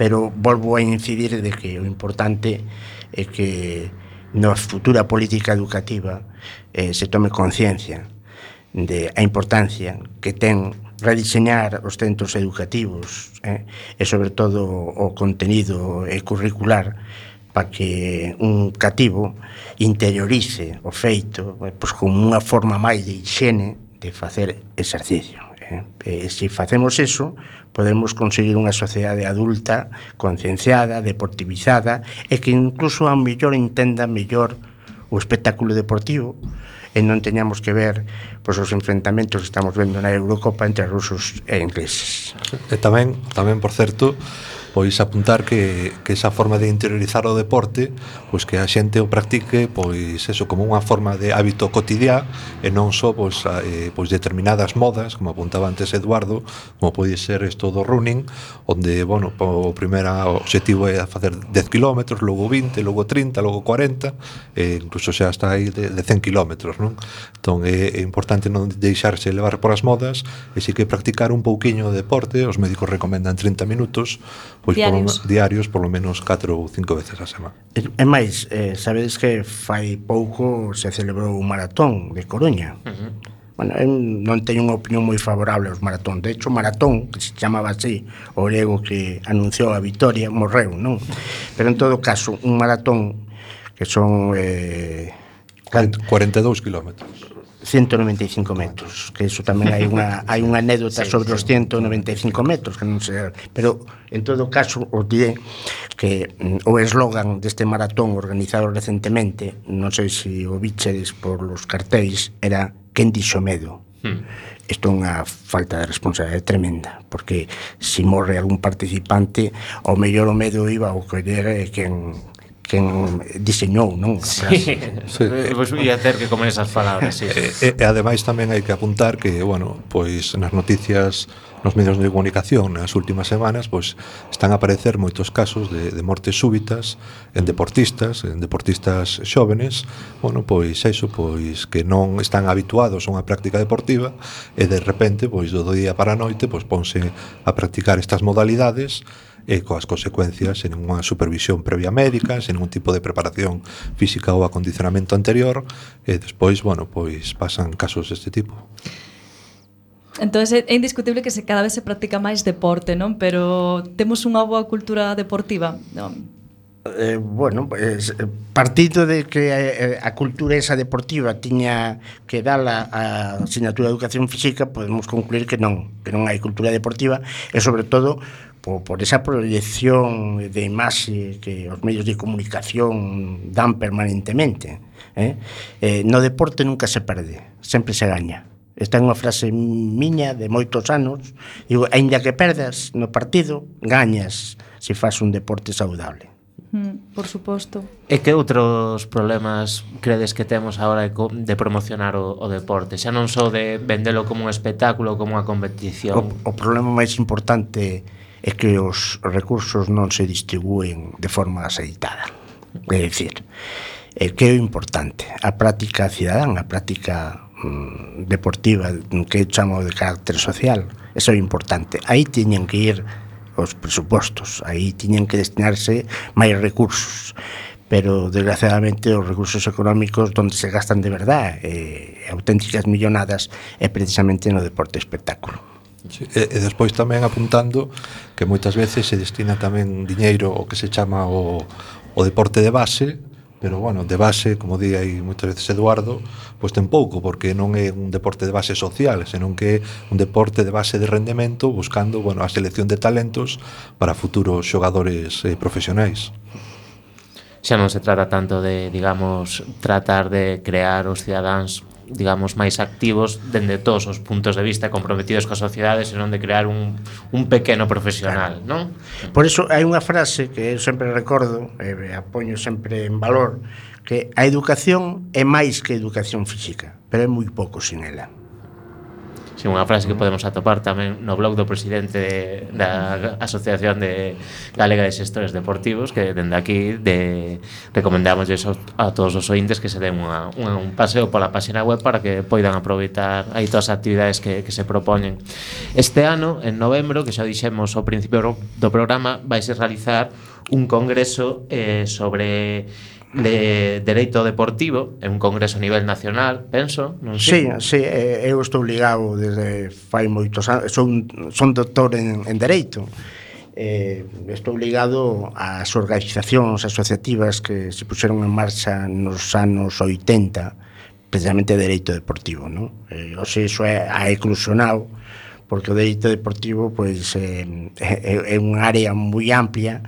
[SPEAKER 3] pero volvo a incidir de que o importante é que na futura política educativa eh, se tome conciencia de a importancia que ten rediseñar os centros educativos eh, e sobre todo o contenido eh, curricular para que un cativo interiorice o feito eh, pois, como unha forma máis de higiene de facer exercicio. Eh? E se facemos eso, podemos conseguir unha sociedade adulta, concienciada, deportivizada e que incluso a mellor entenda mellor o espectáculo deportivo e non teñamos que ver pois, os enfrentamentos que estamos vendo na Eurocopa entre rusos e ingleses.
[SPEAKER 6] E tamén, tamén por certo, pois apuntar que, que esa forma de interiorizar o deporte pois que a xente o practique pois eso como unha forma de hábito cotidiá e non só pois, a, eh, pois determinadas modas como apuntaba antes Eduardo como pode ser isto do running onde bueno o primeiro objetivo é facer 10 km logo 20 logo 30 logo 40 e incluso xa está aí de, de 100 km non? entón é, é importante non deixarse levar por as modas e si que practicar un pouquiño de deporte os médicos recomendan 30 minutos pois
[SPEAKER 1] diarios.
[SPEAKER 6] Por, diarios por lo menos 4 ou 5 veces a semana.
[SPEAKER 3] E, e máis, eh, sabedes que fai pouco se celebrou un maratón de Coruña. Uh -huh. Bueno, eu non teño unha opinión moi favorable aos maratón. De hecho, o maratón, que se chamaba así, o grego que anunciou a victoria, morreu, non? Pero en todo caso, un maratón que son... Eh,
[SPEAKER 6] 42 kilómetros.
[SPEAKER 3] 195 metros, que iso tamén hai unha hai unha anécdota sí, sobre sí. os 195 metros, que non sei, pero en todo caso o diré que mm, o eslogan deste maratón organizado recentemente, non sei se o bicheres por los cartéis, era quen dixo medo. Hmm. Isto é unha falta de responsabilidade tremenda, porque se morre algún participante, ao mellor o medo iba ao que era eh, quen quen diseñou, non?
[SPEAKER 2] Sí, sí. Pois ia ter que comer esas palabras, sí.
[SPEAKER 6] E, e ademais tamén hai que apuntar que, bueno, pois nas noticias nos medios de comunicación nas últimas semanas pois están a aparecer moitos casos de, de mortes súbitas en deportistas, en deportistas xóvenes, bueno, pois eso, pois que non están habituados a unha práctica deportiva e de repente, pois do día para a noite, pois ponse a practicar estas modalidades e coas consecuencias sen unha supervisión previa médica, sen ningún tipo de preparación física ou acondicionamento anterior e despois, bueno, pois pasan casos deste tipo.
[SPEAKER 1] Entón, é indiscutible que se cada vez se practica máis deporte, non? Pero temos unha boa cultura deportiva, non?
[SPEAKER 3] eh, bueno, pues, eh, partido de que eh, a cultura esa deportiva tiña que dar a asignatura de educación física, podemos concluir que non, que non hai cultura deportiva e sobre todo por, por esa proyección de imaxe que os medios de comunicación dan permanentemente. Eh? Eh, no deporte nunca se perde, sempre se gaña. Esta é unha frase miña de moitos anos. Digo, aínda que perdas no partido, gañas se faz un deporte saudable.
[SPEAKER 1] Mm, por suposto.
[SPEAKER 2] E que outros problemas credes que temos agora de promocionar o, o deporte? Xa non só de vendelo como un espectáculo, como unha competición.
[SPEAKER 3] O, o problema máis importante é é que os recursos non se distribúen de forma aceitada. É dicir, é que é importante a práctica cidadán, a práctica mm, deportiva que chamo de carácter social, eso é importante. Aí tiñen que ir os presupostos, aí tiñen que destinarse máis recursos pero desgraciadamente os recursos económicos onde se gastan de verdad eh, auténticas millonadas é precisamente no deporte espectáculo.
[SPEAKER 6] E, e despois tamén apuntando que moitas veces se destina tamén diñeiro o que se chama o, o deporte de base, pero bueno, de base, como di aí moitas veces Eduardo, pois ten pouco, porque non é un deporte de base social, senón que é un deporte de base de rendemento buscando, bueno, a selección de talentos para futuros xogadores eh, profesionais.
[SPEAKER 2] Xa non se trata tanto de, digamos, tratar de crear os cidadáns digamos, máis activos dende todos os puntos de vista comprometidos coa sociedade, senón de crear un, un pequeno profesional, claro. non?
[SPEAKER 3] Por iso hai unha frase que eu sempre recordo, e eh, a poño sempre en valor, que a educación é máis que educación física, pero é moi pouco sin ela.
[SPEAKER 2] Si unha frase que mm. podemos atopar tamén no blog do presidente de, da Asociación de Galega de Sectores Deportivos que dende aquí de, recomendamos eso a todos os ointes que se den unha, unha, un paseo pola página web para que poidan aproveitar aí todas as actividades que, que se propoñen. Este ano, en novembro, que xa dixemos ao principio do programa, vais a realizar un congreso eh, sobre de Dereito Deportivo, é un congreso a nivel nacional, penso, non
[SPEAKER 3] sei. Sí, sí, eh, eu estou ligado desde fai moitos anos, son, son doctor en, en Dereito, eh, estou ligado ás organizacións asociativas que se puxeron en marcha nos anos 80, precisamente Dereito Deportivo, non? Eh, oxe, iso é a eclusionado, porque o Dereito Deportivo pois, eh, é, é un área moi amplia,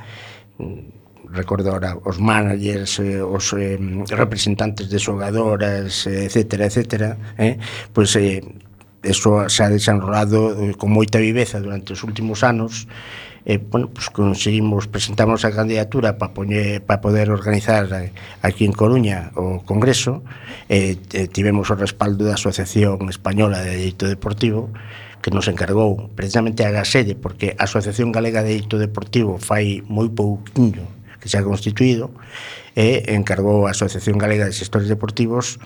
[SPEAKER 3] recordo ahora, os managers, eh, os eh, representantes de xogadoras, etcétera, etcétera, eh, pois eh, eso se ha desenrolado eh, con moita viveza durante os últimos anos, e, eh, bueno, pues conseguimos presentamos a candidatura para poñer, para poder organizar eh, aquí en Coruña o Congreso, eh, eh, tivemos o respaldo da Asociación Española de Dereito Deportivo, que nos encargou precisamente a sede, porque a Asociación Galega de Deito Deportivo fai moi pouquiño que xa constituído, e encargou a Asociación Galega de Sectores Deportivos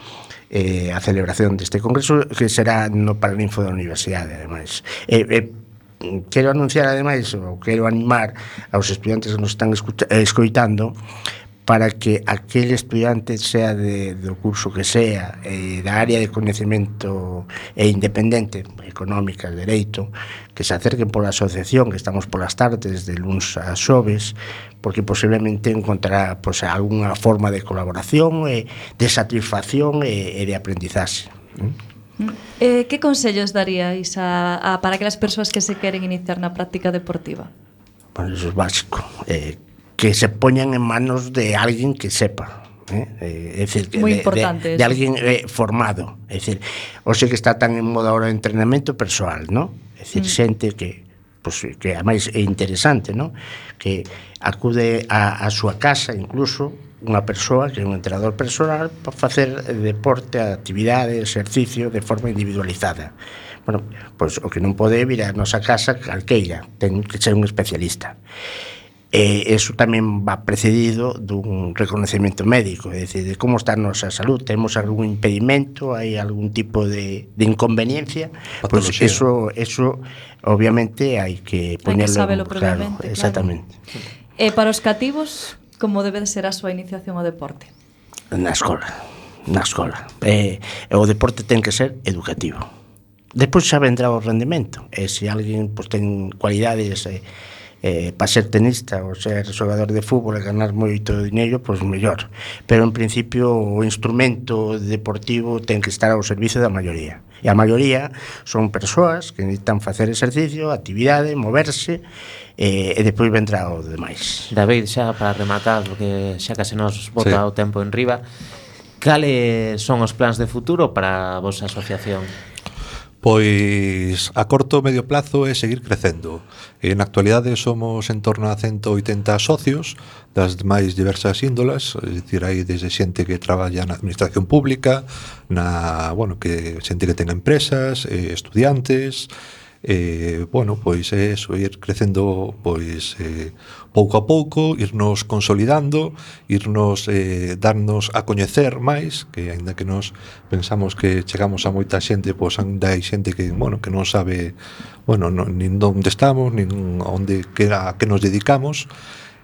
[SPEAKER 3] eh, a celebración deste congreso que será no Paraninfo da Universidade, ademais. E, e, quero anunciar, ademais, ou quero animar aos estudiantes que nos están escoitando para que aquel estudiante sea de, do curso que sea eh, da área de conhecimento e independente, económica, dereito, que se acerquen pola asociación, que estamos polas tardes de luns a xoves, porque posiblemente encontrará pues, algunha forma de colaboración, e de satisfacción e, e de aprendizaxe.
[SPEAKER 1] Eh, que consellos daríais a, a, para aquelas persoas que se queren iniciar na práctica deportiva?
[SPEAKER 3] Bueno, eso es básico, eh, que se poñan en manos de alguén que sepa. Eh? Eh, é decir,
[SPEAKER 1] Muy
[SPEAKER 3] de,
[SPEAKER 1] importante
[SPEAKER 3] de,
[SPEAKER 1] de,
[SPEAKER 3] de alguén eh, formado é dicir, o sea que está tan en moda ahora o entrenamento persoal no? é dicir, mm. xente que pues, que además é interesante no? que acude a, a súa casa incluso unha persoa que é un entrenador personal para facer deporte, actividade, exercicio de forma individualizada bueno, pois pues, o que non pode vir a nosa casa calqueira ten que ser un especialista E iso tamén va precedido dun reconocimiento médico, é dicir, de como está a nosa salud, temos algún impedimento, hai algún tipo de, de inconveniencia, pois pues eso, eso obviamente hai que ponerlo
[SPEAKER 1] hai que
[SPEAKER 3] claro,
[SPEAKER 1] claro,
[SPEAKER 3] exactamente.
[SPEAKER 1] E para os cativos, como debe de ser a súa iniciación ao deporte?
[SPEAKER 3] Na escola, na escola. E, o deporte ten que ser educativo. Despois xa vendrá o rendimento, e se alguén pues, ten cualidades... Eh, eh, para ser tenista ou ser xogador de fútbol e ganar moito dinheiro, pois mellor. Pero en principio o instrumento deportivo ten que estar ao servicio da maioría. E a maioría son persoas que necesitan facer exercicio, actividade, moverse eh, e despois vendrá o demais.
[SPEAKER 2] David, xa para rematar, porque xa case nos bota
[SPEAKER 6] sí.
[SPEAKER 2] o tempo en riba, cales son os plans de futuro para a vosa asociación?
[SPEAKER 6] Pois a corto medio plazo é seguir crecendo. E na actualidade somos en torno a 180 socios das máis diversas índolas, é dicir, hai desde xente que traballa na administración pública, na, bueno, que xente que ten empresas, eh, estudiantes, eh, bueno, pois é eso, ir crecendo pois eh, pouco a pouco, irnos consolidando, irnos eh, darnos a coñecer máis, que aínda que nos pensamos que chegamos a moita xente, pois ainda hai xente que, bueno, que non sabe, bueno, non, nin onde estamos, nin onde que a que nos dedicamos,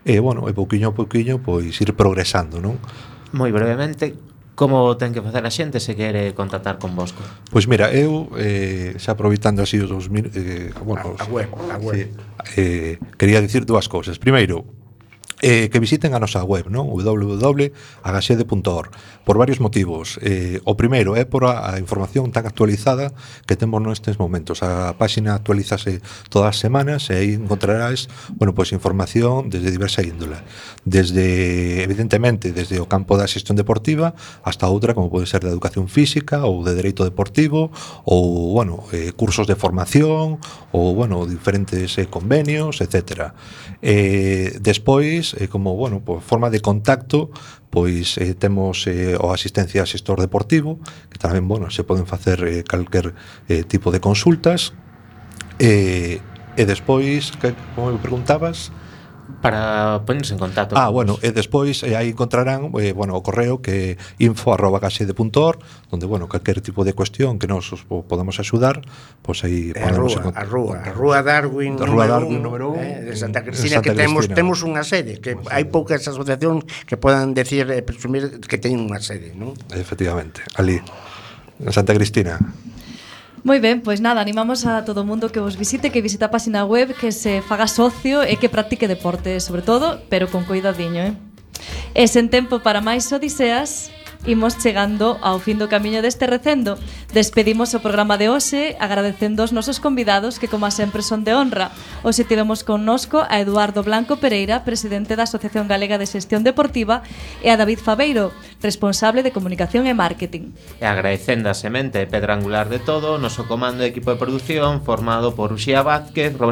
[SPEAKER 6] e eh, bueno, e pouquiño a pouquiño pois ir progresando, non?
[SPEAKER 2] Moi brevemente, Como ten que facer a xente se quere contactar con vosco?
[SPEAKER 6] Pois mira, eu eh, xa aproveitando así os 2000 eh, bueno,
[SPEAKER 3] a, a web, a web.
[SPEAKER 6] Sí, eh, quería dicir dúas cousas. Primeiro, eh, que visiten a nosa web, non? www.agaxede.org por varios motivos. Eh, o primeiro é por a, a información tan actualizada que temos nestes momentos. A páxina actualizase todas as semanas e aí encontrarás, bueno, pois pues, información desde diversa índola. Desde evidentemente desde o campo da xestión deportiva hasta outra como pode ser de educación física ou de dereito deportivo ou bueno, eh, cursos de formación ou bueno, diferentes eh, convenios, etcétera. Eh, despois eh, como, bueno, por forma de contacto, pois eh, temos eh, o asistencia a xestor deportivo, que tamén, bueno, se poden facer eh, calquer eh, tipo de consultas. Eh, e despois, que, como me preguntabas,
[SPEAKER 2] para ponerse en contacto.
[SPEAKER 6] Ah, bueno, e despois eh, aí encontrarán eh, bueno, o correo que info onde donde, bueno, calquer tipo de cuestión que nos os podamos axudar, pois pues aí
[SPEAKER 3] eh, a rúa, a rúa, a rúa Darwin,
[SPEAKER 6] a rúa Darwin número 1
[SPEAKER 3] eh, de Santa Cristina, que temos, temos unha sede, que pues, hai poucas asociacións que podan decir, presumir que teñen unha sede, non?
[SPEAKER 6] Efectivamente, ali, en Santa Cristina.
[SPEAKER 1] Moi ben, pois nada, animamos a todo o mundo que vos visite, que visita a página web, que se faga socio e que practique deporte, sobre todo, pero con cuidadiño, eh? E sen tempo para máis odiseas, imos chegando ao fin do camiño deste recendo. Despedimos o programa de hoxe agradecendo os nosos convidados que, como sempre, son de honra. Hoxe tivemos connosco a Eduardo Blanco Pereira, presidente da Asociación Galega de Xestión Deportiva, e a David Fabeiro, responsable de Comunicación e Marketing.
[SPEAKER 2] E agradecendo a semente pedra angular de todo, noso comando e equipo de producción formado por Uxía Vázquez, Roberto